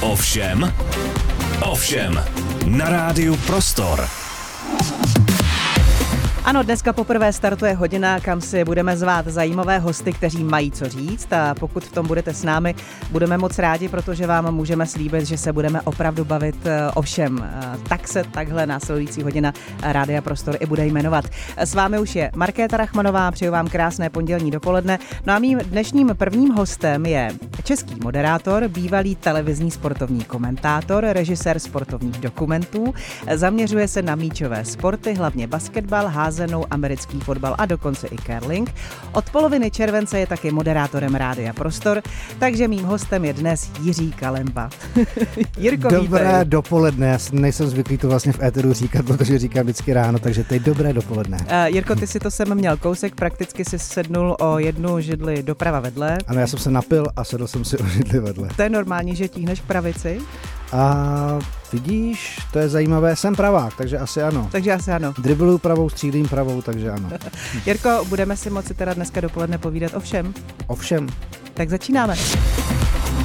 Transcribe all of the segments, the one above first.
Ovšem, ovšem, na rádiu Prostor. Ano, dneska poprvé startuje hodina, kam si budeme zvát zajímavé hosty, kteří mají co říct a pokud v tom budete s námi, budeme moc rádi, protože vám můžeme slíbit, že se budeme opravdu bavit eh, o všem. Eh, tak se takhle následující hodina Rádia Prostor i bude jmenovat. S vámi už je Markéta Rachmanová, přeju vám krásné pondělní dopoledne. No a mým dnešním prvním hostem je český moderátor, bývalý televizní sportovní komentátor, režisér sportovních dokumentů, zaměřuje se na míčové sporty, hlavně basketbal, házený házenou, americký fotbal a dokonce i curling. Od poloviny července je taky moderátorem Rádia Prostor, takže mým hostem je dnes Jiří Kalemba. Jirko, Dobré vítej. dopoledne, já nejsem zvyklý to vlastně v éteru říkat, protože říkám vždycky ráno, takže teď dobré dopoledne. Uh, Jirko, ty si to sem měl kousek, prakticky si sednul o jednu židli doprava vedle. Ano, já jsem se napil a sedl jsem si o židli vedle. To je normální, že tíhneš k pravici? A vidíš, to je zajímavé, jsem pravák, takže asi ano. Takže asi ano. Dribluju pravou, střílím pravou, takže ano. Jirko, budeme si moci teda dneska dopoledne povídat o všem? O všem. Tak začínáme.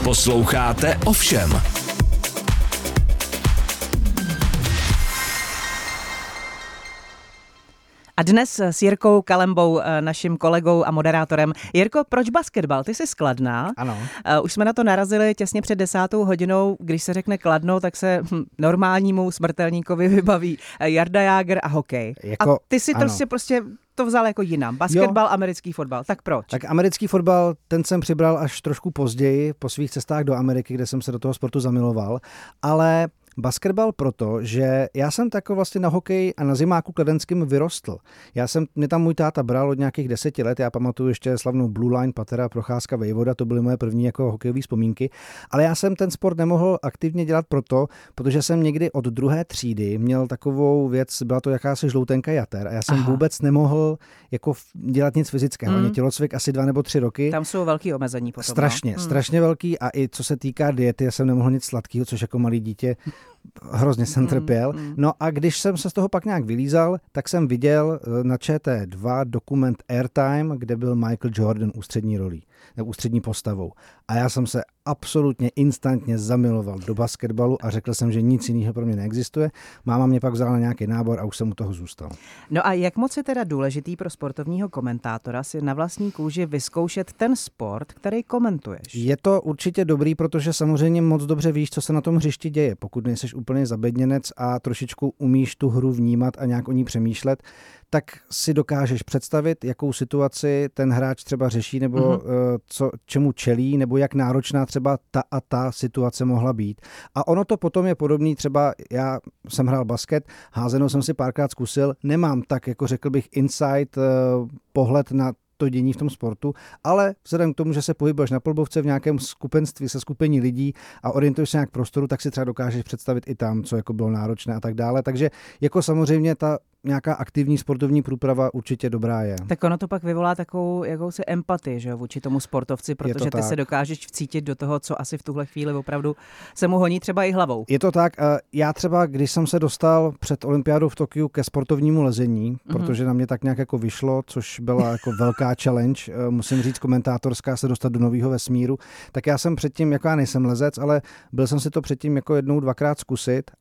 Posloucháte Ovšem. A dnes s Jirkou Kalembou, eh, naším kolegou a moderátorem. Jirko, proč basketbal? Ty jsi skladná. Ano. Eh, už jsme na to narazili těsně před desátou hodinou. Když se řekne kladno, tak se hm, normálnímu smrtelníkovi vybaví eh, Jarda Jágr a hokej. Jako, a ty si to prostě, prostě to vzal jako jinam. Basketbal, jo. americký fotbal. Tak proč? Tak americký fotbal, ten jsem přibral až trošku později po svých cestách do Ameriky, kde jsem se do toho sportu zamiloval. Ale Basketbal proto, že já jsem tak vlastně na hokej a na zimáku kladenským vyrostl. Já jsem, mě tam můj táta bral od nějakých deseti let, já pamatuju ještě slavnou Blue Line, Patera, Procházka, Vejvoda, to byly moje první jako hokejové vzpomínky, ale já jsem ten sport nemohl aktivně dělat proto, protože jsem někdy od druhé třídy měl takovou věc, byla to jakási žloutenka jater a já jsem Aha. vůbec nemohl jako dělat nic fyzického. Mm. Tělocvik asi dva nebo tři roky. Tam jsou velký omezení potom. Strašně, no? strašně velký a i co se týká diety, já jsem nemohl nic sladkého, což jako malý dítě hrozně jsem mm, trpěl. Mm. No a když jsem se z toho pak nějak vylízal, tak jsem viděl eh, na ČT2 dokument Airtime, kde byl Michael Jordan ústřední rolí, nebo ústřední postavou. A já jsem se absolutně instantně zamiloval do basketbalu a řekl jsem, že nic jiného pro mě neexistuje. Máma mě pak vzala na nějaký nábor a už jsem u toho zůstal. No a jak moc je teda důležitý pro sportovního komentátora si na vlastní kůži vyzkoušet ten sport, který komentuješ? Je to určitě dobrý, protože samozřejmě moc dobře víš, co se na tom hřišti děje. Pokud nejseš úplně zabedněnec a trošičku umíš tu hru vnímat a nějak o ní přemýšlet, tak si dokážeš představit, jakou situaci ten hráč třeba řeší, nebo mm-hmm. co, čemu čelí, nebo jak náročná třeba ta a ta situace mohla být. A ono to potom je podobný, třeba já jsem hrál basket, házenou jsem si párkrát zkusil, nemám tak, jako řekl bych, insight, eh, pohled na to dění v tom sportu, ale vzhledem k tomu, že se pohybuješ na polbovce v nějakém skupenství se skupení lidí a orientuješ se nějak prostoru, tak si třeba dokážeš představit i tam, co jako bylo náročné a tak dále. Takže jako samozřejmě ta nějaká aktivní sportovní průprava určitě dobrá je. Tak ono to pak vyvolá takovou jakousi empatii že, vůči tomu sportovci, protože ty tak. se dokážeš vcítit do toho, co asi v tuhle chvíli opravdu se mu honí třeba i hlavou. Je to tak. Já třeba, když jsem se dostal před olympiádou v Tokiu ke sportovnímu lezení, mm-hmm. protože na mě tak nějak jako vyšlo, což byla jako velká challenge, eh, musím říct komentátorská, se dostat do nového vesmíru, tak já jsem předtím, jako já nejsem lezec, ale byl jsem si to předtím jako jednou, dvakrát zkusit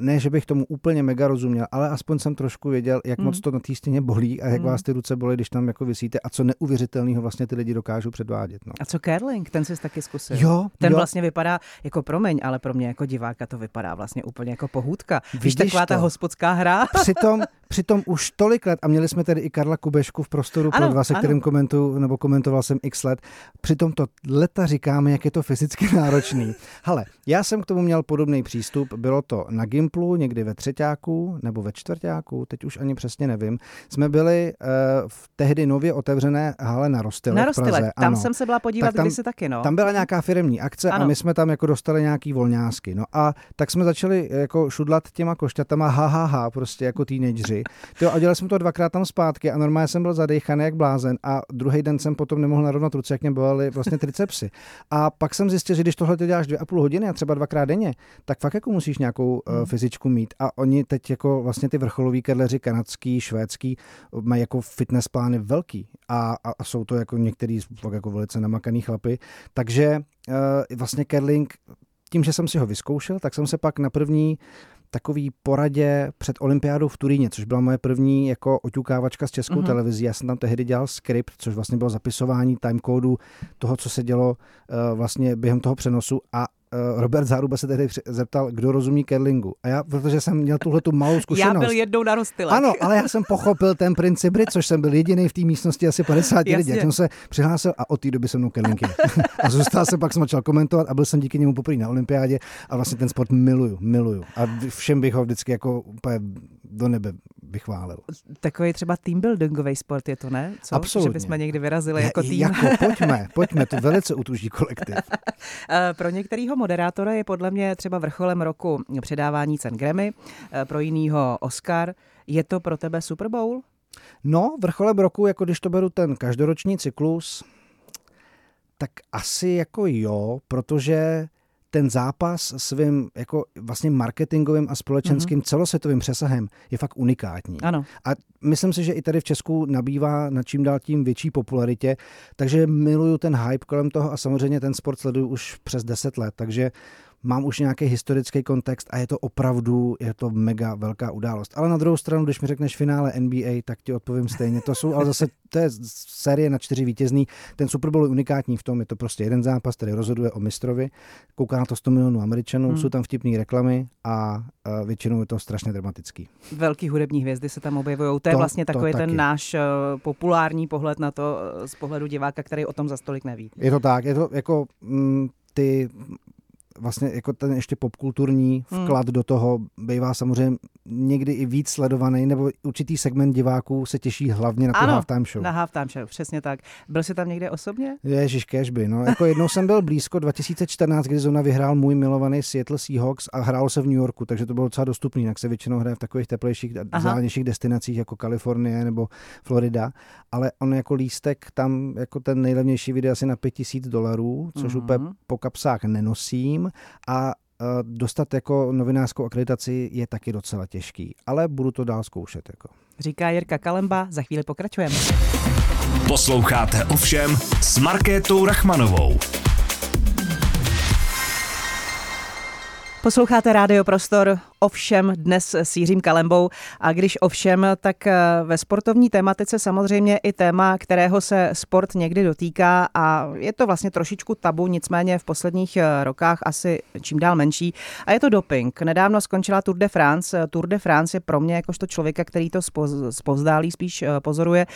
ne, že bych tomu úplně mega rozuměl, ale aspoň jsem trošku věděl, jak mm. moc to na té stěně bolí a jak mm. vás ty ruce bolí, když tam jako vysíte a co neuvěřitelného vlastně ty lidi dokážou předvádět. No. A co curling, ten jsi taky zkusil? Jo, ten jo. vlastně vypadá jako promeň, ale pro mě jako diváka to vypadá vlastně úplně jako pohůdka. Víš, taková to. ta hospodská hra. Přitom, přitom už tolik let, a měli jsme tady i Karla Kubešku v prostoru ano, pro dva, se ano. kterým komentu, nebo komentoval jsem x let, přitom to leta říkáme, jak je to fyzicky náročný. Ale já jsem k tomu měl podobný přístup, bylo to na Gimplu, někdy ve třetíku nebo ve čtvrtáku, teď už ani přesně nevím, jsme byli uh, v tehdy nově otevřené hale na Rostyle. Na Rostyle, tam ano. jsem se byla podívat tak tam, kdysi taky, no. Tam byla nějaká firmní akce ano. a my jsme tam jako dostali nějaký volňásky. No a tak jsme začali jako šudlat těma košťatama, ha, ha, ha, prostě jako teenageři. Jo, a dělali jsme to dvakrát tam zpátky a normálně jsem byl zadechaný jak blázen a druhý den jsem potom nemohl narovnat ruce, jak mě bolely vlastně tricepsy. A pak jsem zjistil, že když tohle děláš dvě a půl hodiny a třeba dvakrát denně, tak fakt jako musíš nějakou uh, fyzičku mít. A oni teď jako vlastně ty vrcholoví kedleři kanadský, švédský mají jako fitness plány velký a, a, a jsou to jako některý jako velice namakaný chlapy. Takže uh, vlastně curling tím, že jsem si ho vyzkoušel, tak jsem se pak na první takový poradě před olympiádou v Turíně, což byla moje první jako oťukávačka s českou mm-hmm. televizí. Já jsem tam tehdy dělal skript, což vlastně bylo zapisování timecodeu toho, co se dělo uh, vlastně během toho přenosu a Robert Záruba se tehdy zeptal, kdo rozumí curlingu. A já, protože jsem měl tuhle tu malou zkušenost. Já byl jednou na rostyle. Ano, ale já jsem pochopil ten princip hry, což jsem byl jediný v té místnosti asi 50 lidí. Já jsem se přihlásil a od té doby se mnou curling A zůstal jsem pak jsem začal komentovat a byl jsem díky němu poprvé na olympiádě a vlastně ten sport miluju, miluju. A všem bych ho vždycky jako úplně do nebe vychválil. Takový třeba teambuildingový sport je to, ne? Co? Absolutně. Že bychom někdy vyrazili jako tým. Jako, pojďme, pojďme, to velice utuží kolektiv. Eh, pro některého moderátora je podle mě třeba vrcholem roku předávání cen Grammy, eh, pro jinýho Oscar. Je to pro tebe Super Bowl? No, vrcholem roku, jako když to beru ten každoroční cyklus, tak asi jako jo, protože ten zápas svým jako vlastně marketingovým a společenským mm-hmm. celosvětovým přesahem je fakt unikátní. Ano. A myslím si, že i tady v Česku nabývá na čím dál tím větší popularitě, takže miluju ten hype kolem toho a samozřejmě ten sport sleduju už přes 10 let, takže mám už nějaký historický kontext a je to opravdu, je to mega velká událost. Ale na druhou stranu, když mi řekneš finále NBA, tak ti odpovím stejně. To jsou, ale zase to je série na čtyři vítězný. Ten Super Bowl je unikátní v tom, je to prostě jeden zápas, který rozhoduje o mistrovi. Kouká na to 100 milionů Američanů, hmm. jsou tam vtipné reklamy a většinou je to strašně dramatický. Velký hudební hvězdy se tam objevují. To je to, vlastně takový ten taky. náš uh, populární pohled na to uh, z pohledu diváka, který o tom za stolik neví. Je to tak, je to jako mm, ty vlastně jako ten ještě popkulturní vklad hmm. do toho bývá samozřejmě někdy i víc sledovaný, nebo určitý segment diváků se těší hlavně na tu ano, halftime show. na halftime show, přesně tak. Byl jsi tam někde osobně? Ježíš, kežby, no. Jako jednou jsem byl blízko 2014, kdy zrovna vyhrál můj milovaný Seattle Seahawks a hrálo se v New Yorku, takže to bylo docela dostupný, jak se většinou hraje v takových teplejších, vzdálenějších destinacích jako Kalifornie nebo Florida, ale on jako lístek tam jako ten nejlevnější video asi na 5000 dolarů, což mm-hmm. úplně po kapsách nenosím a dostat jako novinářskou akreditaci je taky docela těžký, ale budu to dál zkoušet. Jako. Říká Jirka Kalemba, za chvíli pokračujeme. Posloucháte ovšem s Markétou Rachmanovou. Posloucháte Rádio Prostor, ovšem dnes s Jiřím Kalembou a když ovšem, tak eh, ve sportovní tématice samozřejmě i téma, kterého se sport někdy dotýká a je to vlastně trošičku tabu, nicméně v posledních eh, rokách asi čím dál menší a je to doping. Nedávno skončila Tour de France. Tour de France je pro mě jakožto člověka, který to zpovzdálí spíš eh, pozoruje,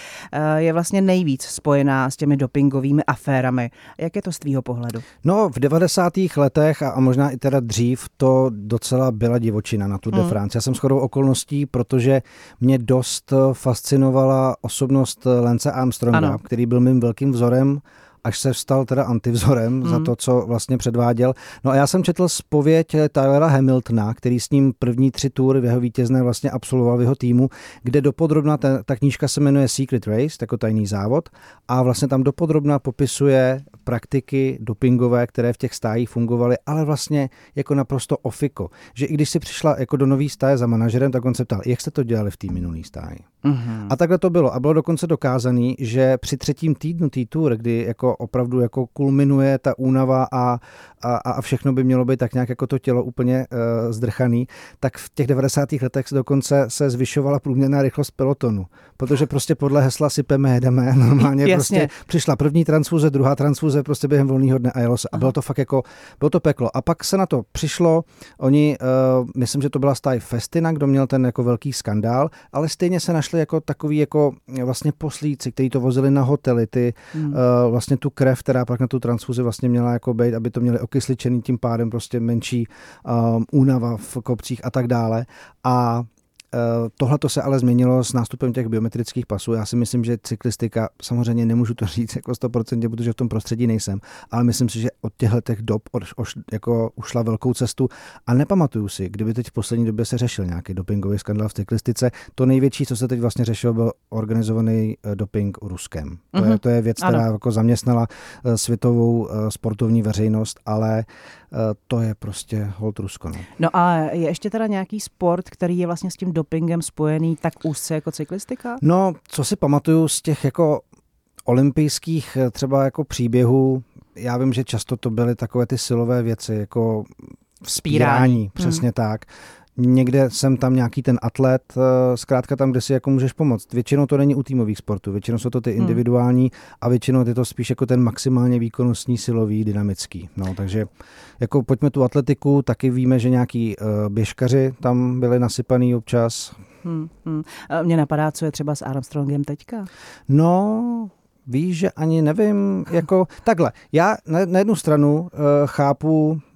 je vlastně nejvíc spojená s těmi dopingovými aférami. Jak je to z tvýho pohledu? No v 90. letech a možná i teda dřív to docela byla divočina na Tour de hmm. France. Já jsem shodou okolností, protože mě dost fascinovala osobnost Lance Armstronga, ano. který byl mým velkým vzorem až se stal teda antivzorem mm. za to, co vlastně předváděl. No a já jsem četl zpověď Tylera Hamiltona, který s ním první tři tury v jeho vítězné vlastně absolvoval v jeho týmu, kde dopodrobna, ta, ta knížka se jmenuje Secret Race, jako tajný závod, a vlastně tam dopodrobna popisuje praktiky dopingové, které v těch stájích fungovaly, ale vlastně jako naprosto ofiko. Že i když si přišla jako do nový stáje za manažerem, tak on se ptal, jak jste to dělali v té minulý stáji. Mm-hmm. A takhle to bylo. A bylo dokonce dokázané, že při třetím týdnu té tour, kdy jako opravdu jako kulminuje ta únava a, a, a všechno by mělo být tak nějak jako to tělo úplně uh, zdrchaný, tak v těch 90. letech dokonce se zvyšovala průměrná rychlost pelotonu. Protože prostě podle hesla sypeme, jedeme, normálně Jasně. prostě přišla první transfuze, druhá transfuze prostě během volného dne a jelo se. A bylo to fakt jako, bylo to peklo. A pak se na to přišlo, oni, uh, myslím, že to byla stáj Festina, kdo měl ten jako velký skandál, ale stejně se našli jako takový jako vlastně poslíci, kteří to vozili na hotely, ty hmm. uh, vlastně tu krev, která pak na tu transfuzi vlastně měla jako být, aby to měli okysličený, tím pádem prostě menší um, únava v kopcích a tak dále. A Tohle to se ale změnilo s nástupem těch biometrických pasů. Já si myslím, že cyklistika, samozřejmě nemůžu to říct jako 100%, protože v tom prostředí nejsem, ale myslím si, že od těchto těch dob oš, oš, jako ušla velkou cestu a nepamatuju si, kdyby teď v poslední době se řešil nějaký dopingový skandal v cyklistice. To největší, co se teď vlastně řešilo, byl organizovaný eh, doping Ruskem. To, mm-hmm. je, mhm. to je věc, která jako zaměstnala eh, světovou sportovní veřejnost, ale to je prostě hold Rusko. No. no a je ještě teda nějaký sport, který je vlastně s tím dopingem spojený tak úzce jako cyklistika? No, co si pamatuju z těch jako olympijských eh, třeba jako příběhů, já vím, že často to byly takové ty silové věci, jako vzpírání, přesně hmm. tak někde jsem tam nějaký ten atlet, eh, zkrátka tam, kde si jako můžeš pomoct. Většinou to není u týmových sportů, většinou jsou to ty hmm. individuální hmm. a většinou je to spíš jako ten maximálně výkonnostní, silový, dynamický. No, takže jako pojďme tu atletiku, taky víme, že nějaký uh, běžkaři tam byli nasypaný občas. Hmm, hmm. Mně napadá, co je třeba s Armstrongem teďka. No, Víš, že ani nevím, jako takhle. Já na, na jednu stranu uh, chápu Eh,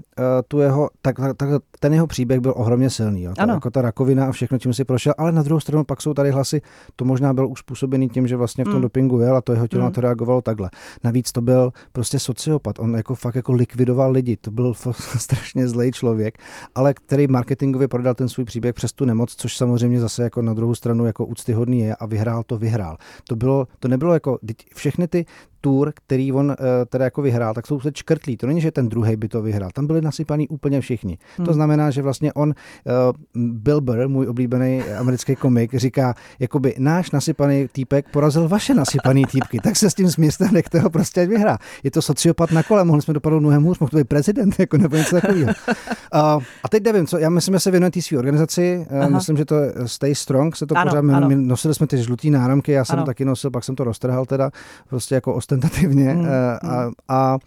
tu jeho, tak, tak, ten jeho příběh byl ohromně silný. Jo. Ano. Jako ta rakovina a všechno, čím si prošel, ale na druhou stranu pak jsou tady hlasy, to možná byl už způsobený tím, že vlastně v tom mm. dopingu jel a to jeho tělo mm. na to reagovalo takhle. Navíc to byl prostě sociopat, on jako fakt jako likvidoval lidi, to byl strašně zlej člověk, ale který marketingově prodal ten svůj příběh přes tu nemoc, což samozřejmě zase jako na druhou stranu jako úctyhodný je a vyhrál to vyhrál. To, bylo, to nebylo jako, všechny ty tour, který on uh, teda jako vyhrál, tak jsou se čkrtlí. To není, že ten druhý by to vyhrál. Tam byli nasypaný úplně všichni. Hmm. To znamená, že vlastně on, uh, Bill Burr, můj oblíbený americký komik, říká, jakoby náš nasypaný týpek porazil vaše nasypaný týpky, tak se s tím směste, nechte ho prostě vyhrá. Je to sociopat na kole, mohli jsme dopadnout mnohem hůř, mohl to být prezident, jako nebo něco takového. Uh, a teď nevím, co, já myslím, že se věnuje té své organizaci, uh, myslím, že to je Stay Strong, se to ano, pořád, ano. My, nosili jsme ty žlutý náramky, já jsem ano. taky nosil, pak jsem to roztrhal teda, prostě jako ostentativně hmm. Eh, a, a Uh,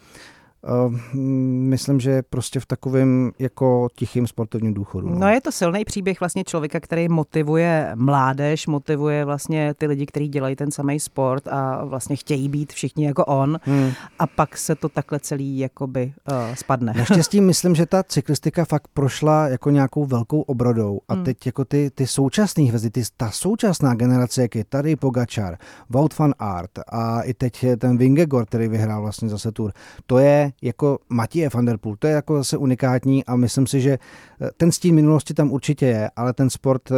myslím, že prostě v takovém jako tichým sportovním důchodu. No. no je to silný příběh vlastně člověka, který motivuje mládež, motivuje vlastně ty lidi, kteří dělají ten samý sport a vlastně chtějí být všichni jako on hmm. a pak se to takhle celý jakoby uh, spadne. Naštěstí myslím, že ta cyklistika fakt prošla jako nějakou velkou obrodou a hmm. teď jako ty, ty současné hvězdy, ty, ta současná generace, jak je tady Pogačar, Wout van Aert a i teď ten Vingegaard, který vyhrál vlastně zase Tour, to je jako Matěje van der Poel. To je jako zase unikátní a myslím si, že eh, ten stín minulosti tam určitě je, ale ten sport eh,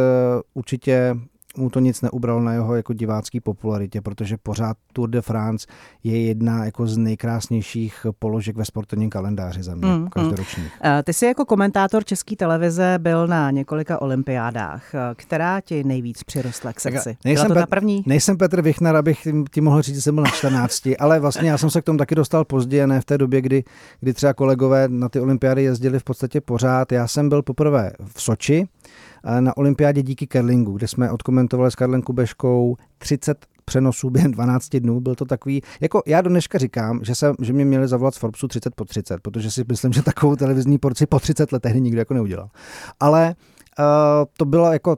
určitě mu to nic neubralo na jeho jako divácký popularitě, protože pořád Tour de France je jedna jako z nejkrásnějších položek ve sportovním kalendáři za mě, mm, každoročních. Mm. Ty jsi jako komentátor České televize byl na několika olympiádách. Která ti nejvíc přirostla k srdci? Nejsem Byla to ta první? Nejsem Petr Vichner, abych ti mohl říct, že jsem byl na 14, ale vlastně já jsem se k tomu taky dostal později, ne v té době, kdy, kdy třeba kolegové na ty olympiády jezdili v podstatě pořád. Já jsem byl poprvé v Soči, na olympiádě díky curlingu, kde jsme odkomentovali s Karlem Kubeškou 30 přenosů během 12 dnů. Byl to takový, jako já do dneška říkám, že, se, že mě měli zavolat z Forbesu 30 po 30, protože si myslím, že takovou televizní porci po 30 letech nikdo jako neudělal. Ale uh, to bylo jako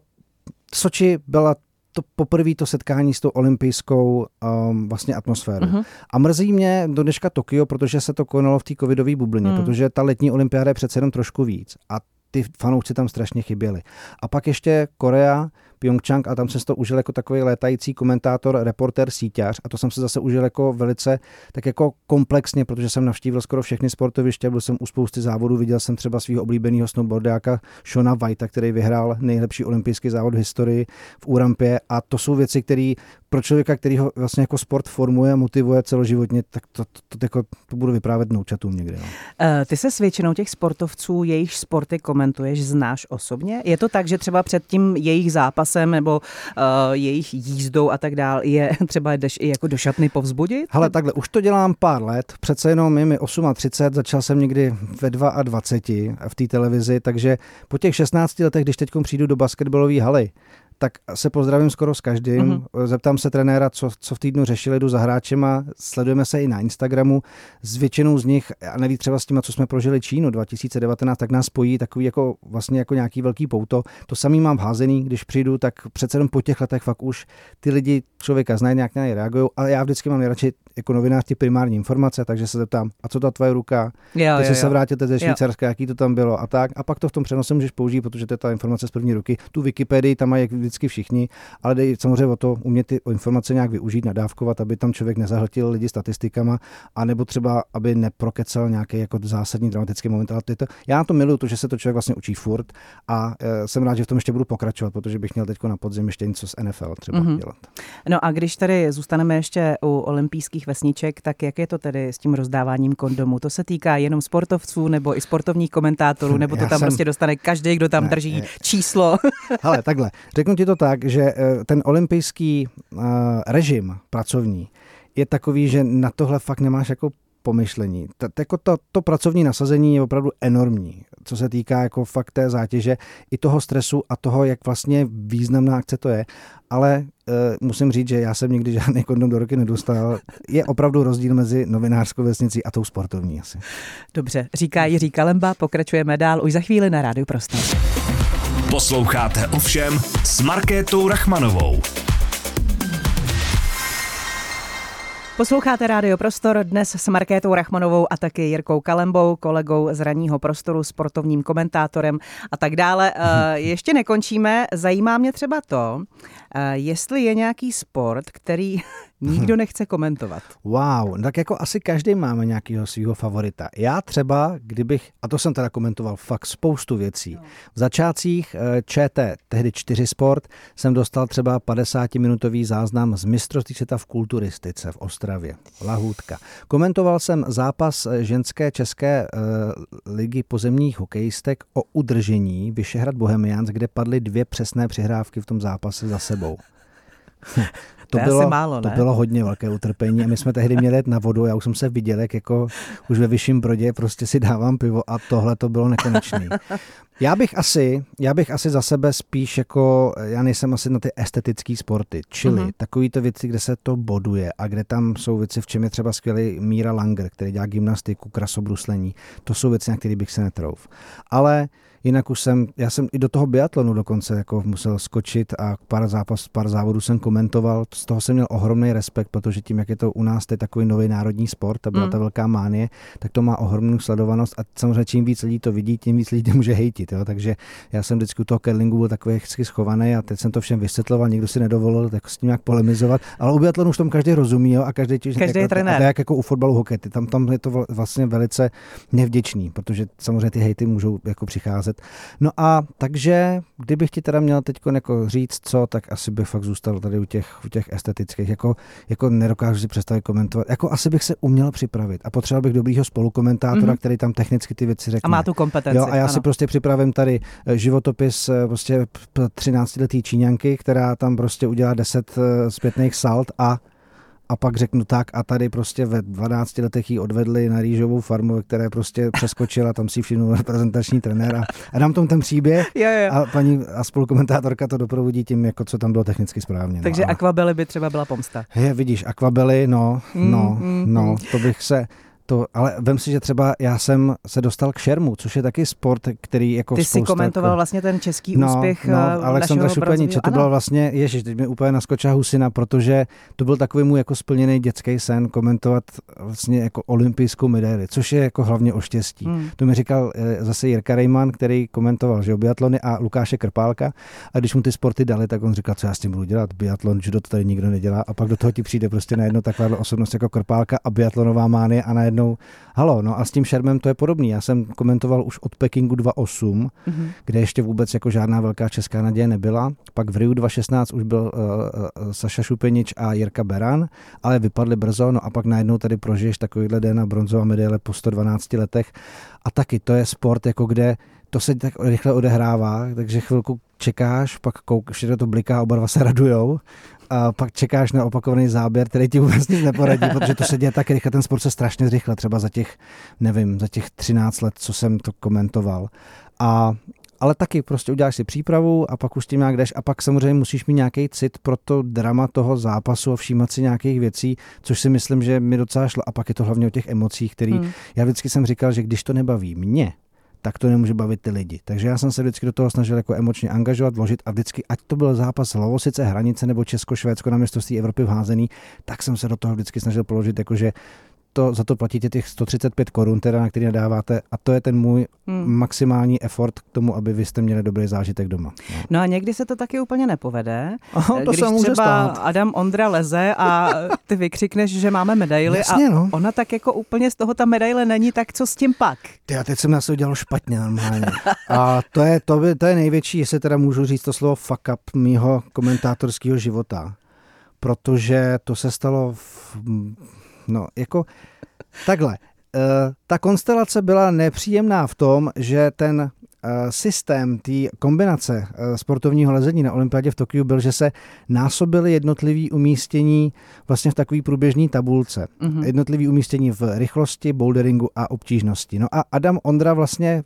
Soči byla to poprvé to setkání s tou olympijskou um, vlastně atmosférou. Uh-huh. A mrzí mě do dneška Tokio, protože se to konalo v té covidové bublině, uh-huh. protože ta letní olympiáda je přece jenom trošku víc. A ty fanoušci tam strašně chyběli. A pak ještě Korea, Pyeongchang a tam jsem to užil jako takový létající komentátor, reporter, síťař a to jsem se zase užil jako velice tak jako komplexně, protože jsem navštívil skoro všechny sportoviště, byl jsem u spousty závodů, viděl jsem třeba svého oblíbeného snowboardáka Shona Whitea, který vyhrál nejlepší olympijský závod v historii v Úrampě a to jsou věci, které pro člověka, který ho vlastně jako sport formuje a motivuje celoživotně, tak to, to, to, to, jako, to budu vyprávět noučatům někdy. No. Uh, ty se s většinou těch sportovců, jejich sporty komentuješ, znáš osobně? Je to tak, že třeba před tím jejich zápasem nebo uh, jejich jízdou a tak dál je třeba jdeš i jako do šatny povzbudit? Hele, takhle, už to dělám pár let, přece jenom je mi 38, začal jsem někdy ve 22 v té televizi, takže po těch 16 letech, když teď přijdu do basketbalové haly, tak se pozdravím skoro s každým. Mm-hmm. Zeptám se trenéra, co, co v týdnu řešili, jdu za hráčema, sledujeme se i na Instagramu. S většinou z nich, a neví třeba s tím, co jsme prožili Čínu 2019, tak nás spojí takový jako vlastně jako nějaký velký pouto. To samý mám házený, když přijdu, tak přece jenom po těch letech fakt už ty lidi člověka znají, nějak na ně reagují, ale já vždycky mám nejradši jako novinář ty primární informace, takže se zeptám, a co ta tvoje ruka, jo, když se vrátíte ze Švýcarska, jaký to tam bylo a tak. A pak to v tom přenose můžeš použít, protože to je ta informace z první ruky. Tu Wikipedii tam mají vždycky všichni, ale jde samozřejmě o to umět ty informace nějak využít, nadávkovat, aby tam člověk nezahltil lidi statistikama, anebo třeba, aby neprokecel nějaký jako zásadní dramatický moment. Ale to, já na to miluju, to, že se to člověk vlastně učí furt a e, jsem rád, že v tom ještě budu pokračovat, protože bych měl teď na podzim ještě něco z NFL třeba mm-hmm. dělat. No a když tady zůstaneme ještě u olympijských vesniček, tak jak je to tedy s tím rozdáváním kondomů? To se týká jenom sportovců nebo i sportovních komentátorů, nebo to tam jsem... prostě dostane každý, kdo tam ne, drží ne. číslo? Ale takhle, řeknu ti to tak, že eh, ten olympijský uh, režim pracovní je takový, že na tohle fakt nemáš jako pomyšlení. To, jako to, to pracovní nasazení je opravdu enormní, co se týká jako fakt té zátěže, i toho stresu a toho, jak vlastně významná akce to je. Ale e, musím říct, že já jsem nikdy žádný kondom do roky nedostal. Je opravdu rozdíl mezi novinářskou vesnicí a tou sportovní asi. Dobře, říká Jiří Kalemba, pokračujeme dál už za chvíli na Rádiu Prostor. Posloucháte ovšem s Markétou Rachmanovou. Posloucháte Rádio Prostor dnes s Markétou Rachmanovou a taky Jirkou Kalembou, kolegou z ranního prostoru, sportovním komentátorem a tak dále. Eh, ještě nekončíme. Zajímá mě třeba to, jestli je nějaký sport, který nikdo nechce komentovat. Wow, tak jako asi každý máme nějakého svého favorita. Já třeba, kdybych, a to jsem teda komentoval fakt spoustu věcí. V začátcích eh, ČT, tehdy 4 Sport, jsem dostal třeba 50-minutový záznam z mistrovství světa v kulturistice v Ostravě, Lahůdka. Komentoval jsem zápas eh, ženské české uh, ligy pozemních hokejistek o udržení Vyšehrad Bohemians, kde padly dvě přesné přihrávky v tom zápase za sebou. To, to, bylo, málo, to bylo hodně velké utrpení a my jsme tehdy měli jet na vodu, já už jsem se viděl, jak jako už ve vyšším brodě prostě si dávám pivo a tohle to bylo nekonečný. Já bych asi, já bych asi za sebe spíš jako, já nejsem asi na ty estetické sporty, čili uh-huh. takovýto věci, kde se to boduje a kde tam jsou věci, v čem je třeba skvělý Míra Langer, který dělá gymnastiku, krasobruslení, to jsou věci, na které bych se netrouf. Ale Jinak už jsem, já jsem i do toho biatlonu dokonce jako musel skočit a pár zápas, pár závodů jsem komentoval. Z toho jsem měl ohromný respekt, protože tím, jak je to u nás teď takový nový národní sport, a byla mm. ta velká mánie, tak to má ohromnou sledovanost a samozřejmě čím víc lidí to vidí, tím víc lidí může hejtit. Jo? Takže já jsem vždycky u toho curlingu byl takový hezky schovaný a teď jsem to všem vysvětloval, nikdo si nedovolil tak s tím jak polemizovat, ale u biatlonu už tom každý rozumí jo? a každý, každý jako, je trenér. A jak jako u fotbalu hokej, tam, tam je to vlastně velice nevděčný, protože samozřejmě ty hejty můžou jako přicházet. No a takže, kdybych ti teda měl teď jako říct co, tak asi bych fakt zůstal tady u těch, u těch estetických, jako, jako nedokážu si představit komentovat, jako asi bych se uměl připravit a potřeboval bych dobrýho spolukomentátora, mm-hmm. který tam technicky ty věci řekne. A má tu kompetenci. Jo, a já ano. si prostě připravím tady eh, životopis eh, prostě 13-letý Číňanky, která tam prostě udělá 10 eh, zpětných salt a a pak řeknu tak a tady prostě ve 12 letech ji odvedli na rýžovou farmu, ve které prostě přeskočila, tam si všimnul reprezentační trenér a, a dám tom ten příběh jo, jo. a paní a spolukomentátorka to doprovodí tím, jako co tam bylo technicky správně. No, Takže no, akvabely by třeba byla pomsta. Je, vidíš, akvabely, no, mm, no, mm, no, mm. to bych se, to, ale vem si, že třeba já jsem se dostal k šermu, což je taky sport, který jako Ty jsi komentoval jako, vlastně ten český no, úspěch no, eh, Alexandra Šupeniče, to bylo vlastně, ježiš, teď mi úplně naskočila husina, protože to byl takový můj jako splněný dětský sen komentovat vlastně jako olympijskou medaili, což je jako hlavně o štěstí. Hmm. To mi říkal eh, zase Jirka Rejman, který komentoval, že biatlony a Lukáše Krpálka. A když mu ty sporty dali, tak on říkal, co já s tím budu dělat, biatlon, judo to tady nikdo nedělá. A pak do toho ti přijde prostě najednou taková osobnost jako Krpálka a biatlonová mánie a najednou najednou, halo, no a s tím šermem to je podobný. Já jsem komentoval už od Pekingu 2.8, mm-hmm. kde ještě vůbec jako žádná velká česká naděje nebyla. Pak v Riu 2.16 už byl uh, uh, Saša Šupenič a Jirka Beran, ale vypadli brzo, no a pak najednou tady prožiješ takovýhle den na bronzová medaile po 112 letech. A taky to je sport, jako kde to se tak rychle odehrává, takže chvilku čekáš, pak koukáš, že to bliká, oba dva se radujou a pak čekáš na opakovaný záběr, který ti vůbec nic neporadí, protože to se děje tak rychle, ten sport se strašně zrychle, třeba za těch, nevím, za těch 13 let, co jsem to komentoval. A ale taky prostě uděláš si přípravu a pak už tím nějak jdeš a pak samozřejmě musíš mít nějaký cit pro to drama toho zápasu a všímat si nějakých věcí, což si myslím, že mi docela šlo a pak je to hlavně o těch emocích, který hmm. já vždycky jsem říkal, že když to nebaví mě, tak to nemůže bavit ty lidi. Takže já jsem se vždycky do toho snažil jako emočně angažovat, vložit a vždycky, ať to byl zápas Lovosice, Hranice nebo Česko-Švédsko na mistrovství Evropy v tak jsem se do toho vždycky snažil položit, jakože to, za to platíte těch 135 korun, teda, na který nadáváte a to je ten můj hmm. maximální effort k tomu, aby vy jste měli dobrý zážitek doma. No, no a někdy se to taky úplně nepovede. Aha, to když se může třeba stát. Adam Ondra leze a ty vykřikneš, že máme medaily Jasně, a no. ona tak jako úplně z toho ta medaile není, tak co s tím pak? Ty, já teď jsem na to udělal špatně normálně. A to je, to, by, to je největší, jestli teda můžu říct to slovo fuck up mýho komentátorského života. Protože to se stalo v, no, jako Takhle. Uh, ta konstelace byla nepříjemná v tom, že ten systém té kombinace sportovního lezení na olympiádě v Tokiu byl, že se násobily jednotlivý umístění vlastně v takové průběžné tabulce. Mm-hmm. Jednotlivý umístění v rychlosti, boulderingu a obtížnosti. No a Adam Ondra vlastně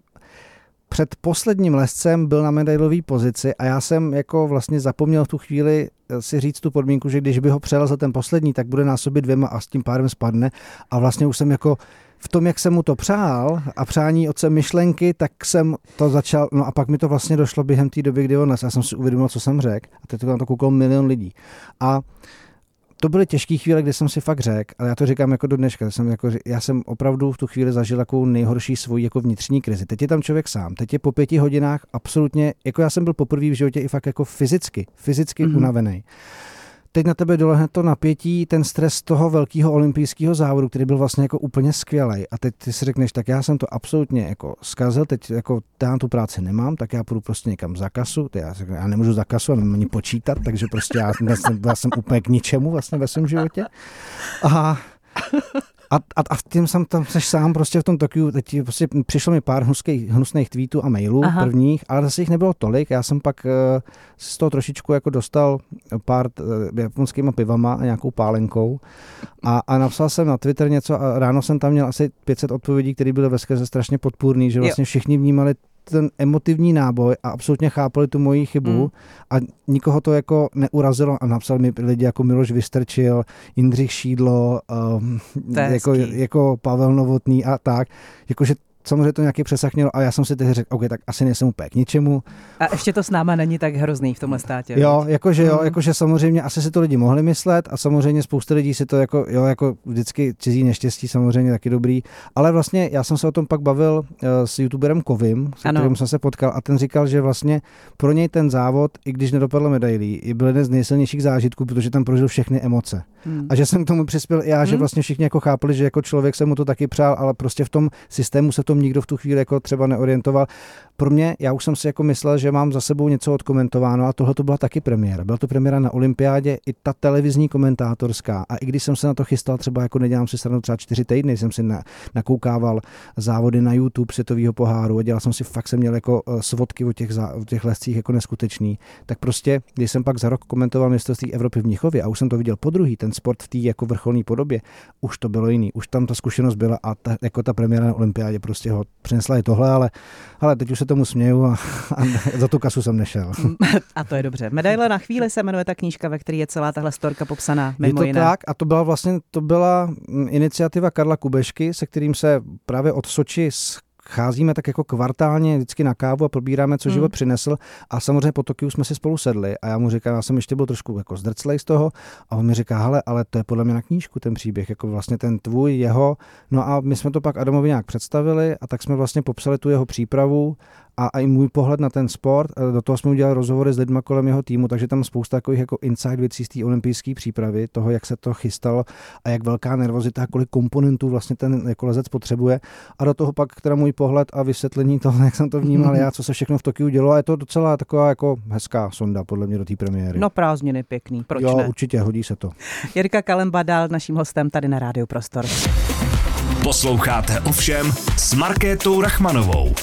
před posledním lescem byl na medailové pozici a já jsem jako vlastně zapomněl v tu chvíli eh, si říct tu podmínku, že když by ho přelezl ten poslední, tak bude násobit dvěma a s tím pádem spadne. A vlastně už jsem jako v tom, jak jsem mu to přál a přání otce myšlenky, tak jsem to začal, no a pak mi to vlastně došlo během té doby, kdy on nes. Já jsem si uvědomil, co jsem řekl a teď to na to koukal milion lidí. A to byly těžké chvíle, kdy jsem si fakt řekl, ale já to říkám jako do dneška, jsem jako, já jsem opravdu v tu chvíli zažil takovou nejhorší svoji jako vnitřní krizi. Teď je tam člověk sám, teď je po pěti hodinách absolutně, jako já jsem byl poprvé v životě i fakt jako fyzicky, fyzicky mm-hmm. unavený teď na tebe dolehne to napětí, ten stres toho velkého olympijského závodu, který byl vlastně jako úplně skvělý. A teď ty si řekneš, tak já jsem to absolutně jako zkazil, teď jako já tu práci nemám, tak já půjdu prostě někam za kasu. Já, já nemůžu za kasu, a nemůžu ani počítat, takže prostě já jsem, já jsem úplně k ničemu vlastně ve svém životě. A a, a, a tím jsem tam seš sám prostě v tom Tokiu, teď prostě přišlo mi pár hnuských, hnusných tweetů a mailů Aha. prvních, ale zase jich nebylo tolik. Já jsem pak uh, z toho trošičku jako dostal pár uh, japonskýma pivama a nějakou pálenkou a, a napsal jsem na Twitter něco a ráno jsem tam měl asi 500 odpovědí, které byly ve strašně podpůrný, že vlastně všichni vnímali ten emotivní náboj a absolutně chápali tu moji chybu mm. a nikoho to jako neurazilo a napsal mi lidi jako Miloš Vystrčil, Jindřich Šídlo, um, jako, jako Pavel Novotný a tak, jakože samozřejmě to nějaký přesah mělo a já jsem si teď řekl, OK, tak asi nejsem úplně k ničemu. A ještě to s náma není tak hrozný v tomhle státě. Jo, jakože jo, mm. jakože samozřejmě asi si to lidi mohli myslet a samozřejmě spousta lidí si to jako, jo, jako vždycky cizí neštěstí samozřejmě taky dobrý, ale vlastně já jsem se o tom pak bavil uh, s youtuberem Kovim, s kterým jsem se potkal a ten říkal, že vlastně pro něj ten závod, i když nedopadl medailí, byl jeden z nejsilnějších zážitků, protože tam prožil všechny emoce. Hmm. A že jsem k tomu přispěl já, hmm. že vlastně všichni jako chápali, že jako člověk se mu to taky přál, ale prostě v tom systému se v tom nikdo v tu chvíli jako třeba neorientoval. Pro mě, já už jsem si jako myslel, že mám za sebou něco odkomentováno a tohle to byla taky premiéra. Byla to premiéra na olympiádě, i ta televizní komentátorská. A i když jsem se na to chystal, třeba jako nedělám si stranu třeba čtyři týdny, jsem si na, nakoukával závody na YouTube světového poháru a dělal jsem si, fakt jsem měl jako eh, svodky o těch, o těch lescích jako neskutečný. Tak prostě, když jsem pak za rok komentoval mistrovství Evropy v Mnichově a už jsem to viděl po druhý, ten sport v té jako vrcholné podobě, už to bylo jiný, už tam ta zkušenost byla a ta, jako ta premiéra na olympiádě prostě ho přinesla i tohle, ale, ale teď už se tomu směju a, a za tu kasu jsem nešel. A to je dobře. Medaile na chvíli se jmenuje ta knížka, ve které je celá tahle storka popsaná. Mimo je to jiné. tak a to byla vlastně to byla iniciativa Karla Kubešky, se kterým se právě od Soči cházíme tak jako kvartálně vždycky na kávu a probíráme, co mm. život přinesl. A samozřejmě po Tokiu jsme si spolu sedli a já mu říkám, já jsem ještě byl trošku jako zdrclej z toho a on mi říká, hele, ale to je podle mě na knížku ten příběh, jako vlastně ten tvůj, jeho. No a my jsme to pak Adamovi nějak představili a tak jsme vlastně popsali tu jeho přípravu a, a i můj pohled na ten sport. Do toho jsme udělali rozhovory s lidmi kolem jeho týmu, takže tam spousta takových jako inside věcí z té olympijské přípravy, toho, jak se to chystalo a jak velká nervozita, kolik komponentů vlastně ten jako lezec potřebuje. A do toho pak teda můj pohled a vysvětlení toho, jak jsem to vnímal já, co se všechno v Tokiu dělo. A je to docela taková jako hezká sonda podle mě do té premiéry. No prázdniny pěkný, proč jo, ne? určitě, hodí se to. Jirka Kalemba dal naším hostem tady na Rádiu Prostor. Posloucháte ovšem s Markétou Rachmanovou.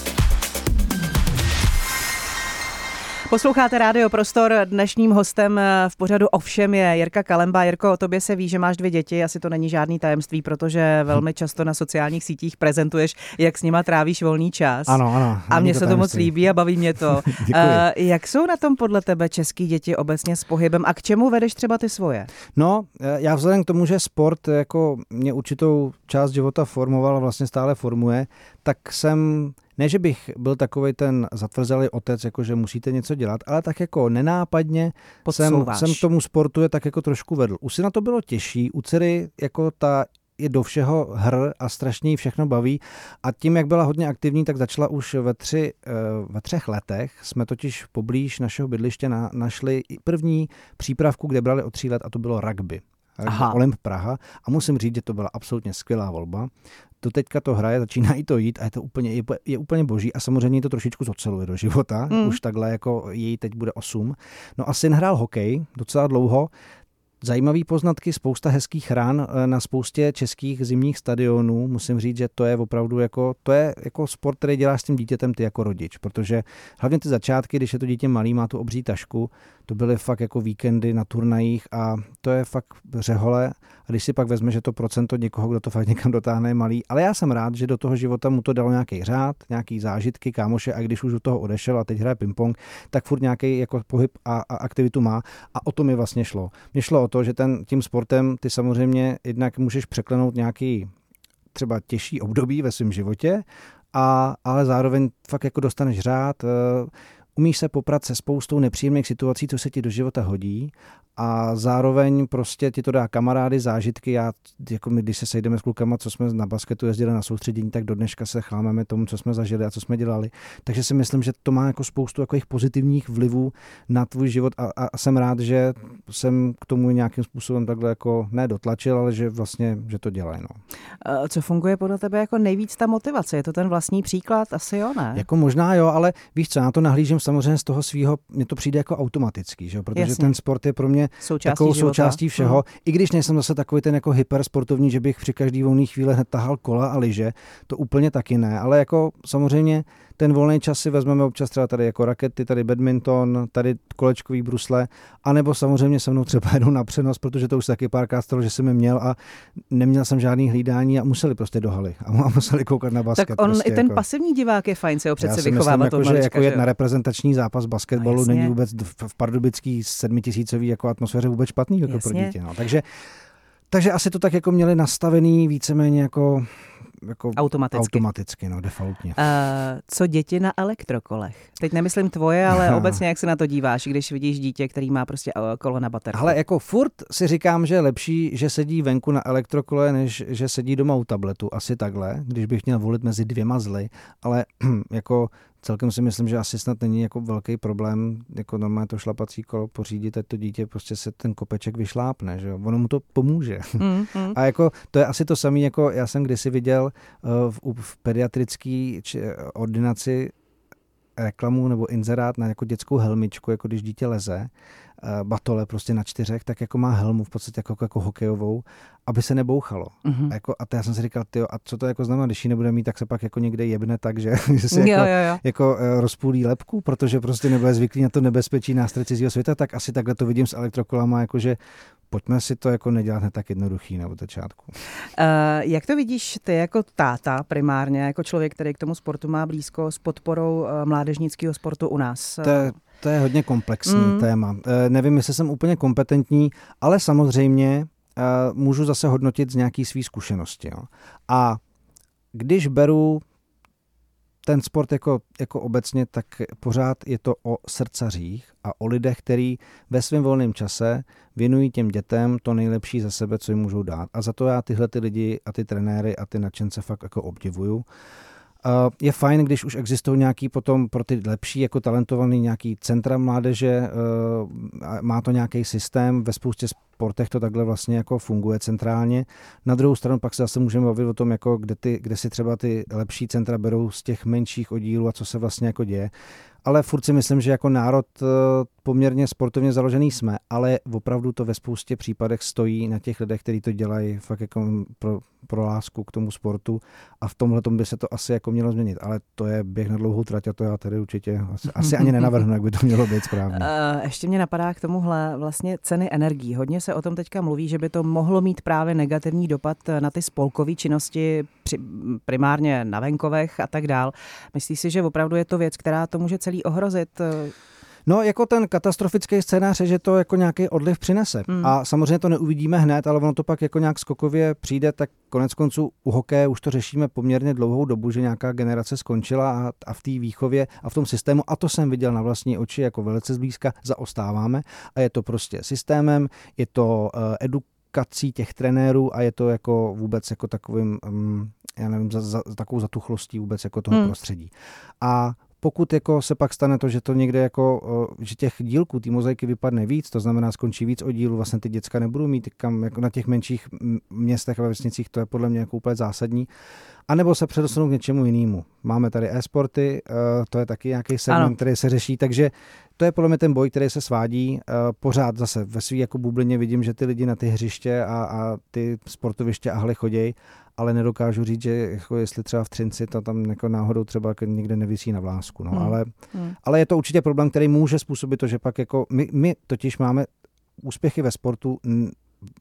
Posloucháte Rádio Prostor. Dnešním hostem eh, v pořadu ovšem je Jirka Kalemba. Jirko, o tobě se ví, že máš dvě děti, asi to není žádný tajemství, protože velmi často na sociálních sítích prezentuješ, jak s nima trávíš volný čas. Ano, ano. A mně to se to moc líbí a baví mě to. uh, jak jsou na tom podle tebe český děti obecně s pohybem a k čemu vedeš třeba ty svoje? No, eh, já vzhledem k tomu, že sport jako mě určitou část života formoval a vlastně stále formuje, tak jsem ne, že bych byl takový ten zatvrzelý otec, jako že musíte něco dělat, ale tak jako nenápadně jsem, jsem tomu sportu je tak jako trošku vedl. Už si na to bylo těžší, u dcery jako ta je do všeho hr a strašně jí všechno baví. A tím, jak byla hodně aktivní, tak začala už ve, tři, eh, ve třech letech. Jsme totiž poblíž našeho bydliště na, našli první přípravku, kde brali o tří let a to bylo rugby. Aha. Olymp Praha a musím říct, že to byla absolutně skvělá volba to teďka to hraje, začíná i to jít a je to úplně, je, je úplně boží a samozřejmě to trošičku zoceluje do života, mm. už takhle jako její teď bude 8. No a syn hrál hokej docela dlouho, Zajímavý poznatky, spousta hezkých ran eh, na spoustě českých zimních stadionů. Musím říct, že to je opravdu jako, to je jako sport, který děláš s tím dítětem ty jako rodič, protože hlavně ty začátky, když je to dítě malý, má tu obří tašku, to byly fakt jako víkendy na turnajích a to je fakt řehole. A když si pak vezme, že to procento někoho, kdo to fakt někam dotáhne, je malý. Ale já jsem rád, že do toho života mu to dalo nějaký řád, nějaký zážitky, kámoše a když už do toho odešel a teď hraje ping-pong, tak furt nějaký jako pohyb a, a aktivitu má. A o to mi vlastně šlo. Mně šlo o to, že ten, tím sportem ty samozřejmě jednak můžeš překlenout nějaký třeba těžší období ve svém životě, a, ale zároveň fakt jako dostaneš řád, eh, umíš se poprat se spoustou nepříjemných situací, co se ti do života hodí a zároveň prostě ti to dá kamarády, zážitky. Já, jako my, když se sejdeme s klukama, co jsme na basketu jezdili na soustředění, tak do dneška se chlámeme tomu, co jsme zažili a co jsme dělali. Takže si myslím, že to má jako spoustu takových pozitivních vlivů na tvůj život a, a, jsem rád, že jsem k tomu nějakým způsobem takhle jako ne dotlačil, ale že vlastně, že to dělají. No. Co funguje podle tebe jako nejvíc ta motivace? Je to ten vlastní příklad? Asi jo, ne? Jako možná jo, ale víš co, já to nahlížím samozřejmě z toho svého, mně to přijde jako automatický, že? protože Jasně. ten sport je pro mě součástí takovou života. součástí všeho. Mm. I když nejsem zase takový ten jako hypersportovní, že bych při každý volný chvíli hned tahal kola a lyže, to úplně taky ne, ale jako samozřejmě ten volný čas si vezmeme občas třeba tady jako rakety, tady badminton, tady kolečkový brusle, anebo samozřejmě se mnou třeba jednou na přenos, protože to už taky párkrát stalo, že jsem je měl a neměl jsem žádný hlídání a museli prostě do haly a museli koukat na basket. Tak on prostě i ten jako. pasivní divák je fajn se ho přece vychovávat. Jako, že jako jet na reprezentační zápas basketbalu no, není vůbec v pardubický sedmitisícový jako atmosféře vůbec špatný jako pro dítě. No. Takže takže asi to tak jako měli nastavený víceméně jako jako automaticky. automaticky, no, defaultně. Uh, co děti na elektrokolech? Teď nemyslím tvoje, ale no. obecně jak se na to díváš, když vidíš dítě, který má prostě eh, kolo na baterku. Ale jako furt si říkám, že je lepší, že sedí venku na elektrokole, než že sedí doma u tabletu. Asi takhle, když bych měl volit mezi dvěma zly, ale jako celkem si myslím, že asi snad není jako velký problém, jako normálně to šlapací kolo pořídit, ať to dítě prostě se ten kopeček vyšlápne, že jo? ono mu to pomůže. Mm, mm. A jako to je asi to samé, jako já jsem kdysi viděl uh, v, v pediatrické ordinaci reklamu nebo inzerát na jako dětskou helmičku, jako když dítě leze, eh, batole prostě na čtyřech, tak jako má helmu v podstatě jako, jako hokejovou, aby se nebouchalo. Mm-hmm. A, jako, a to já jsem si říkal, tyjo, a co to jako znamená, když ji nebude mít, tak se pak jako někde jebne tak, že, že se jako, jo, jo. jako uh, rozpůlí lepku, protože prostě nebude zvyklý na to nebezpečí nástroj cizího světa, tak asi takhle to vidím s elektrokolama, jakože pojďme si to jako nedělat tak jednoduchý na začátku. Uh, jak to vidíš ty jako táta primárně, jako člověk, který k tomu sportu má blízko s podporou mládežnického sportu u nás? To je, to je hodně komplexní mm. téma. Uh, nevím, jestli jsem úplně kompetentní, ale samozřejmě uh, můžu zase hodnotit z nějaký svý zkušenosti. Jo. A když beru ten sport jako, jako obecně, tak pořád je to o srdcařích a o lidech, který ve svém volném čase věnují těm dětem to nejlepší za sebe, co jim můžou dát. A za to já tyhle ty lidi a ty trenéry a ty nadšence fakt jako obdivuju. Je fajn, když už existují nějaký potom pro ty lepší, jako talentovaný nějaký centra mládeže, má to nějaký systém, ve spoustě sportech to takhle vlastně jako funguje centrálně. Na druhou stranu pak se zase můžeme bavit o tom, jako kde, ty, kde si třeba ty lepší centra berou z těch menších oddílů a co se vlastně jako děje ale furt si myslím, že jako národ eh, poměrně sportovně založený jsme, ale opravdu to ve spoustě případech stojí na těch lidech, kteří to dělají fakt jako pro, pro lásku k tomu sportu a v tomhle by se to asi jako mělo změnit, ale to je běh na dlouhou trať a to já tady určitě asi, asi ani nenavrhnu, jak by to mělo být správně. Uh, ještě mě napadá k tomuhle vlastně ceny energií. Hodně se o tom teďka mluví, že by to mohlo mít právě negativní dopad na ty spolkové činnosti, primárně na venkovech a tak dál. Myslíš si, že opravdu je to věc, která to může celý ohrozit? No, jako ten katastrofický scénář je, že to jako nějaký odliv přinese. Hmm. A samozřejmě to neuvidíme hned, ale ono to pak jako nějak skokově přijde, tak konec konců u hokeje už to řešíme poměrně dlouhou dobu, že nějaká generace skončila a, a v té výchově a v tom systému, a to jsem viděl na vlastní oči jako velice zblízka, zaostáváme. A je to prostě systémem, je to uh, edukací těch trenérů a je to jako vůbec jako takovým, um, já nevím, za, za, takovou zatuchlostí vůbec jako toho hmm. prostředí. A pokud jako se pak stane to, že to někde jako, že těch dílků, ty mozaiky vypadne víc, to znamená skončí víc oddílů, vlastně ty děcka nebudou mít kam, jako na těch menších městech a vesnicích, to je podle mě jako úplně zásadní. A nebo se předostanou k něčemu jinému. Máme tady e-sporty, to je taky nějaký segment, ano. který se řeší, takže to je podle mě ten boj, který se svádí. Uh, pořád zase ve svý jako bublině vidím, že ty lidi na ty hřiště a, a ty sportoviště a haly chodějí, ale nedokážu říct, že jako jestli třeba v Třinci to tam jako náhodou třeba jako někde nevisí na vlásku. No. Hmm. Ale, hmm. ale je to určitě problém, který může způsobit to, že pak jako my, my totiž máme úspěchy ve sportu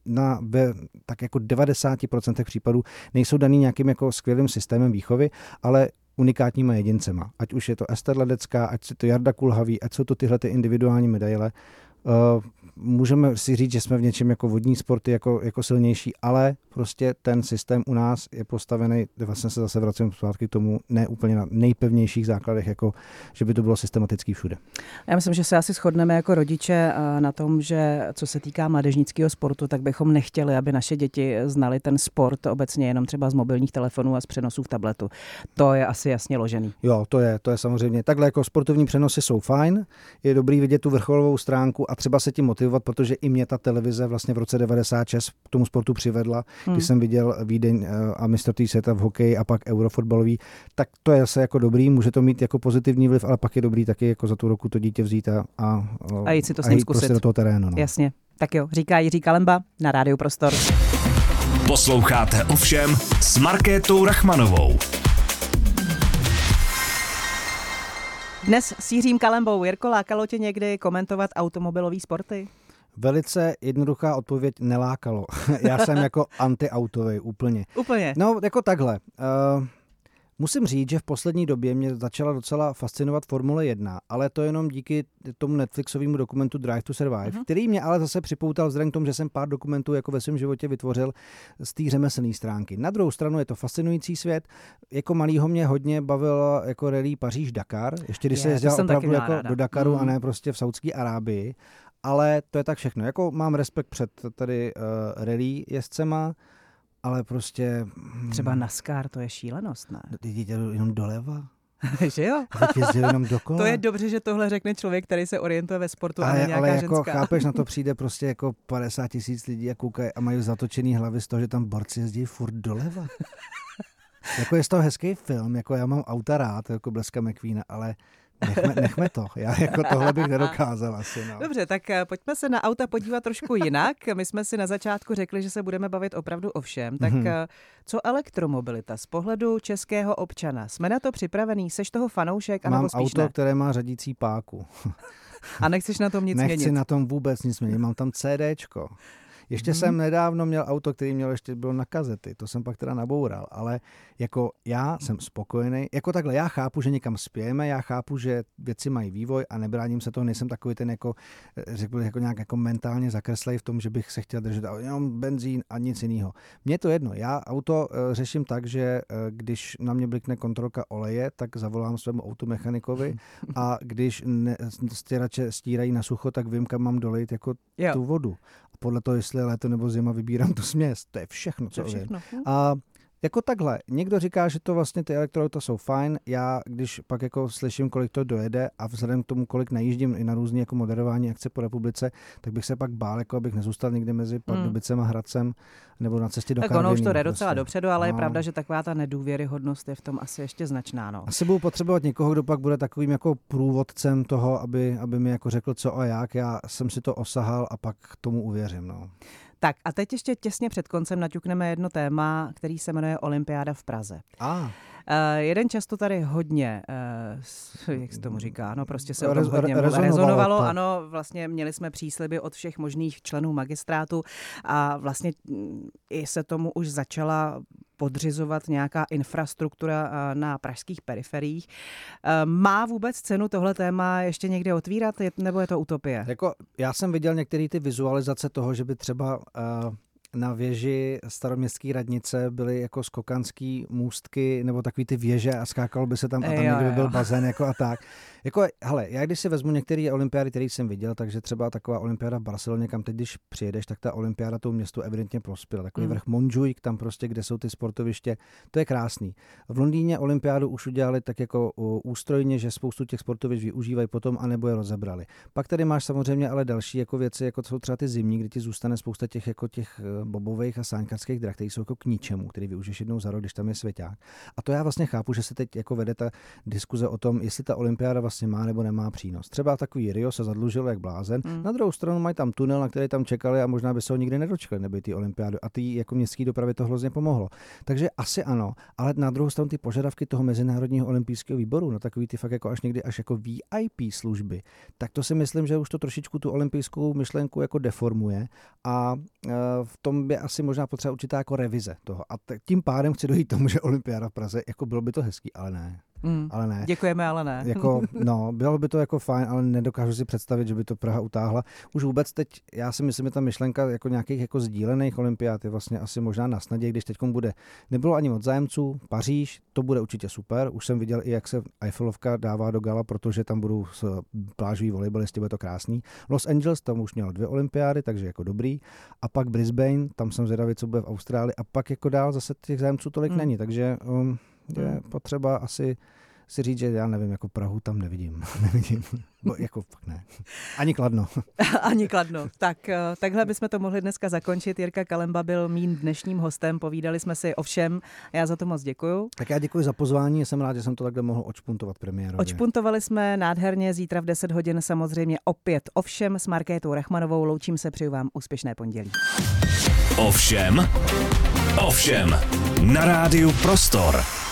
na ve, tak jako 90% případů nejsou daný nějakým jako skvělým systémem výchovy, ale unikátníma jedincema. Ať už je to Ester Ledecká, ať je to Jarda Kulhavý, ať jsou to tyhle ty individuální medaile. Uh, můžeme si říct, že jsme v něčem jako vodní sporty jako, jako silnější, ale prostě ten systém u nás je postavený, vlastně se zase vracím zpátky k tomu, ne úplně na nejpevnějších základech, jako že by to bylo systematický všude. Já myslím, že se asi shodneme jako rodiče eh, na tom, že co se týká mládežnického sportu, tak bychom nechtěli, aby naše děti znali ten sport obecně jenom třeba z mobilních telefonů a z přenosů v tabletu. To je asi jasně ložený. Jo, to je, to je samozřejmě. Takhle jako sportovní přenosy jsou fajn, je dobrý vidět tu vrcholovou stránku a třeba se tím motivovat, protože i mě ta televize vlastně v roce 96 k tomu sportu přivedla, hmm. když jsem viděl Vídeň eh, a mistrovství světa v hokeji a pak eurofotbalový, tak to je zase jako dobrý, může to mít jako pozitivní vliv, ale pak je dobrý taky jako za tu roku to dítě vzít a, a, a jít si to s ním zkusit. Prostě do toho terénu. No. Jasně. Tak jo, říká Jiří Kalemba na Rádiu Prostor. Posloucháte ovšem s Markétou Rachmanovou. Dnes s Jiřím Kalembou. Jirko, lákalo tě někdy komentovat automobilové sporty? Velice jednoduchá odpověď nelákalo. Já jsem jako antiautový úplně. Úplně? No, jako takhle. Uh, Musím říct, že v poslední době mě začala docela fascinovat Formule 1, ale to jenom díky tomu Netflixovému dokumentu Drive to Survive, uh-huh. který mě ale zase připoutal vzhledem k tomu, že jsem pár dokumentů jako ve svém životě vytvořil z té řemeslné stránky. Na druhou stranu je to fascinující svět. Jako malýho mě hodně bavil jako rally Paříž-Dakar, ještě když je, se jezdil opravdu jako do Dakaru uh-huh. a ne prostě v Saudské Arábii. Ale to je tak všechno. Jako mám respekt před tady uh, rally jezdcema, ale prostě... Třeba NASCAR, to je šílenost, ne? Teď jenom doleva. že jo? jenom dokola. to je dobře, že tohle řekne člověk, který se orientuje ve sportu ale, a ne Ale jako ženská. chápeš, na to přijde prostě jako 50 tisíc lidí a koukají a mají zatočený hlavy z toho, že tam borci jezdí furt doleva. jako je z toho hezký film, jako já mám auta rád, jako Bleska McQueen, ale Nechme, nechme to. Já jako tohle bych nedokázal asi. No. Dobře, tak eh, pojďme se na auta podívat trošku jinak. My jsme si na začátku řekli, že se budeme bavit opravdu o všem. Tak mm-hmm. co elektromobilita z pohledu českého občana? Jsme na to připravený? Seš toho fanoušek? Mám spíš auto, ne? které má řadící páku. A nechceš na tom nic Nechci měnit? Nechci na tom vůbec nic měnit. Mám tam CDčko. Ještě hmm. jsem nedávno měl auto, který měl ještě bylo na kazety, to jsem pak teda naboural, ale jako já jsem spokojený, jako takhle, já chápu, že někam spějeme, já chápu, že věci mají vývoj a nebráním se toho, nejsem takový ten jako, eh, řekl bych, jako nějak jako mentálně zakreslej v tom, že bych se chtěl držet jenom benzín a nic jiného. Mně to jedno, já auto uh, řeším tak, že uh, když na mě blikne kontrolka oleje, tak zavolám svému automechanikovi a když ne, stěrače stírají na sucho, tak vím, kam mám dolejt jako jo. tu vodu podle toho, jestli je léto nebo zima, vybírám tu směs. To je všechno, co to je všechno. vím. A jako takhle, někdo říká, že to vlastně ty elektroauta jsou fajn, já když pak jako slyším, kolik to dojede a vzhledem k tomu, kolik najíždím i na různé jako moderování akce po republice, tak bych se pak bál, jako abych nezůstal někde mezi Pardubicem hmm. a Hradcem nebo na cestě do Tak Karviní, ono už to jde docela prostě. dopředu, ale no. je pravda, že taková ta nedůvěryhodnost je v tom asi ještě značná. No. Asi budu potřebovat někoho, kdo pak bude takovým jako průvodcem toho, aby, aby mi jako řekl co a jak. Já jsem si to osahal a pak tomu uvěřím. No. Tak a teď ještě těsně před koncem naťukneme jedno téma, který se jmenuje Olympiáda v Praze. A. Uh, jeden čas to tady hodně, uh, jak se tomu říká, no prostě se o tom hodně rezonovalo. rezonovalo. To. Ano, vlastně měli jsme přísliby od všech možných členů magistrátu a vlastně mm, i se tomu už začala podřizovat nějaká infrastruktura na pražských periferiích. Má vůbec cenu tohle téma ještě někde otvírat, nebo je to utopie? Jako, já jsem viděl některé ty vizualizace toho, že by třeba uh na věži staroměstské radnice byly jako skokanský můstky nebo takový ty věže a skákalo by se tam a tam někdy by byl bazén jako a tak. Jako, hele, já když si vezmu některé olympiády, které jsem viděl, takže třeba taková olympiáda v Barceloně, kam teď, když přijedeš, tak ta olympiáda tomu městu evidentně prospěla. Takový mm. vrch Montjuic, tam prostě, kde jsou ty sportoviště, to je krásný. V Londýně olympiádu už udělali tak jako ústrojně, že spoustu těch sportovišť využívají potom, anebo je rozebrali. Pak tady máš samozřejmě ale další jako věci, jako jsou třeba ty zimní, kdy ti zůstane spousta těch jako těch eh, bobových a sáňkarských drah, které jsou jako k ničemu, který využiješ jednou za rok, když tam je svěťák. A to já vlastně chápu, že se teď jako vede ta diskuze o tom, jestli ta olympiáda vlastně má nebo nemá přínos. Třeba takový Rio se zadlužil jak blázen. Hmm. Na druhou stranu mají tam tunel, na který tam čekali a možná by se ho nikdy nedočkali, neby ty olympiády. A ty jako městské dopravy to hrozně pomohlo. Takže asi ano, ale na druhou stranu ty požadavky toho Mezinárodního olympijského výboru, na takový ty fakt jako až někdy až jako VIP služby, tak to si myslím, že už to trošičku tu olympijskou myšlenku jako deformuje a e, v tom by asi možná potřeba určitá jako revize toho. A tím pádem chci dojít tomu, že olympiáda v Praze, jako bylo by to hezký, ale ne. Mm, ale ne. Děkujeme, ale ne. Jako, no, bylo by to jako fajn, ale nedokážu si představit, že by to Praha utáhla. Už vůbec teď, já si myslím, že ta myšlenka jako nějakých jako sdílených olympiád je vlastně asi možná na snadě, když teď bude. Nebylo ani moc zájemců, Paříž, to bude určitě super. Už jsem viděl i, jak se Eiffelovka dává do gala, protože tam budou s plážový volejbalisti, bude to krásný. Los Angeles tam už měl dvě olympiády, takže jako dobrý. A pak Brisbane, tam jsem zvědavý, co bude v Austrálii. A pak jako dál zase těch zájemců tolik mm. není, takže um, je hmm. potřeba asi si říct, že já nevím, jako Prahu tam nevidím. nevidím. Bo, jako fakt ne. Ani Kladno. Ani Kladno. Tak eh, takhle bychom to mohli dneska zakončit. Jirka Kalemba byl mým dnešním hostem. Povídali jsme si o všem. Já za to moc děkuju. Tak já děkuji za pozvání. Jsem rád, že jsem to takhle mohl očpuntovat premiérově. Očpuntovali jsme nádherně. Zítra v 10 hodin samozřejmě opět o všem s Markétou Rachmanovou. Loučím se, přeju vám úspěšné pondělí. Ovšem, ovšem, na rádiu Prostor.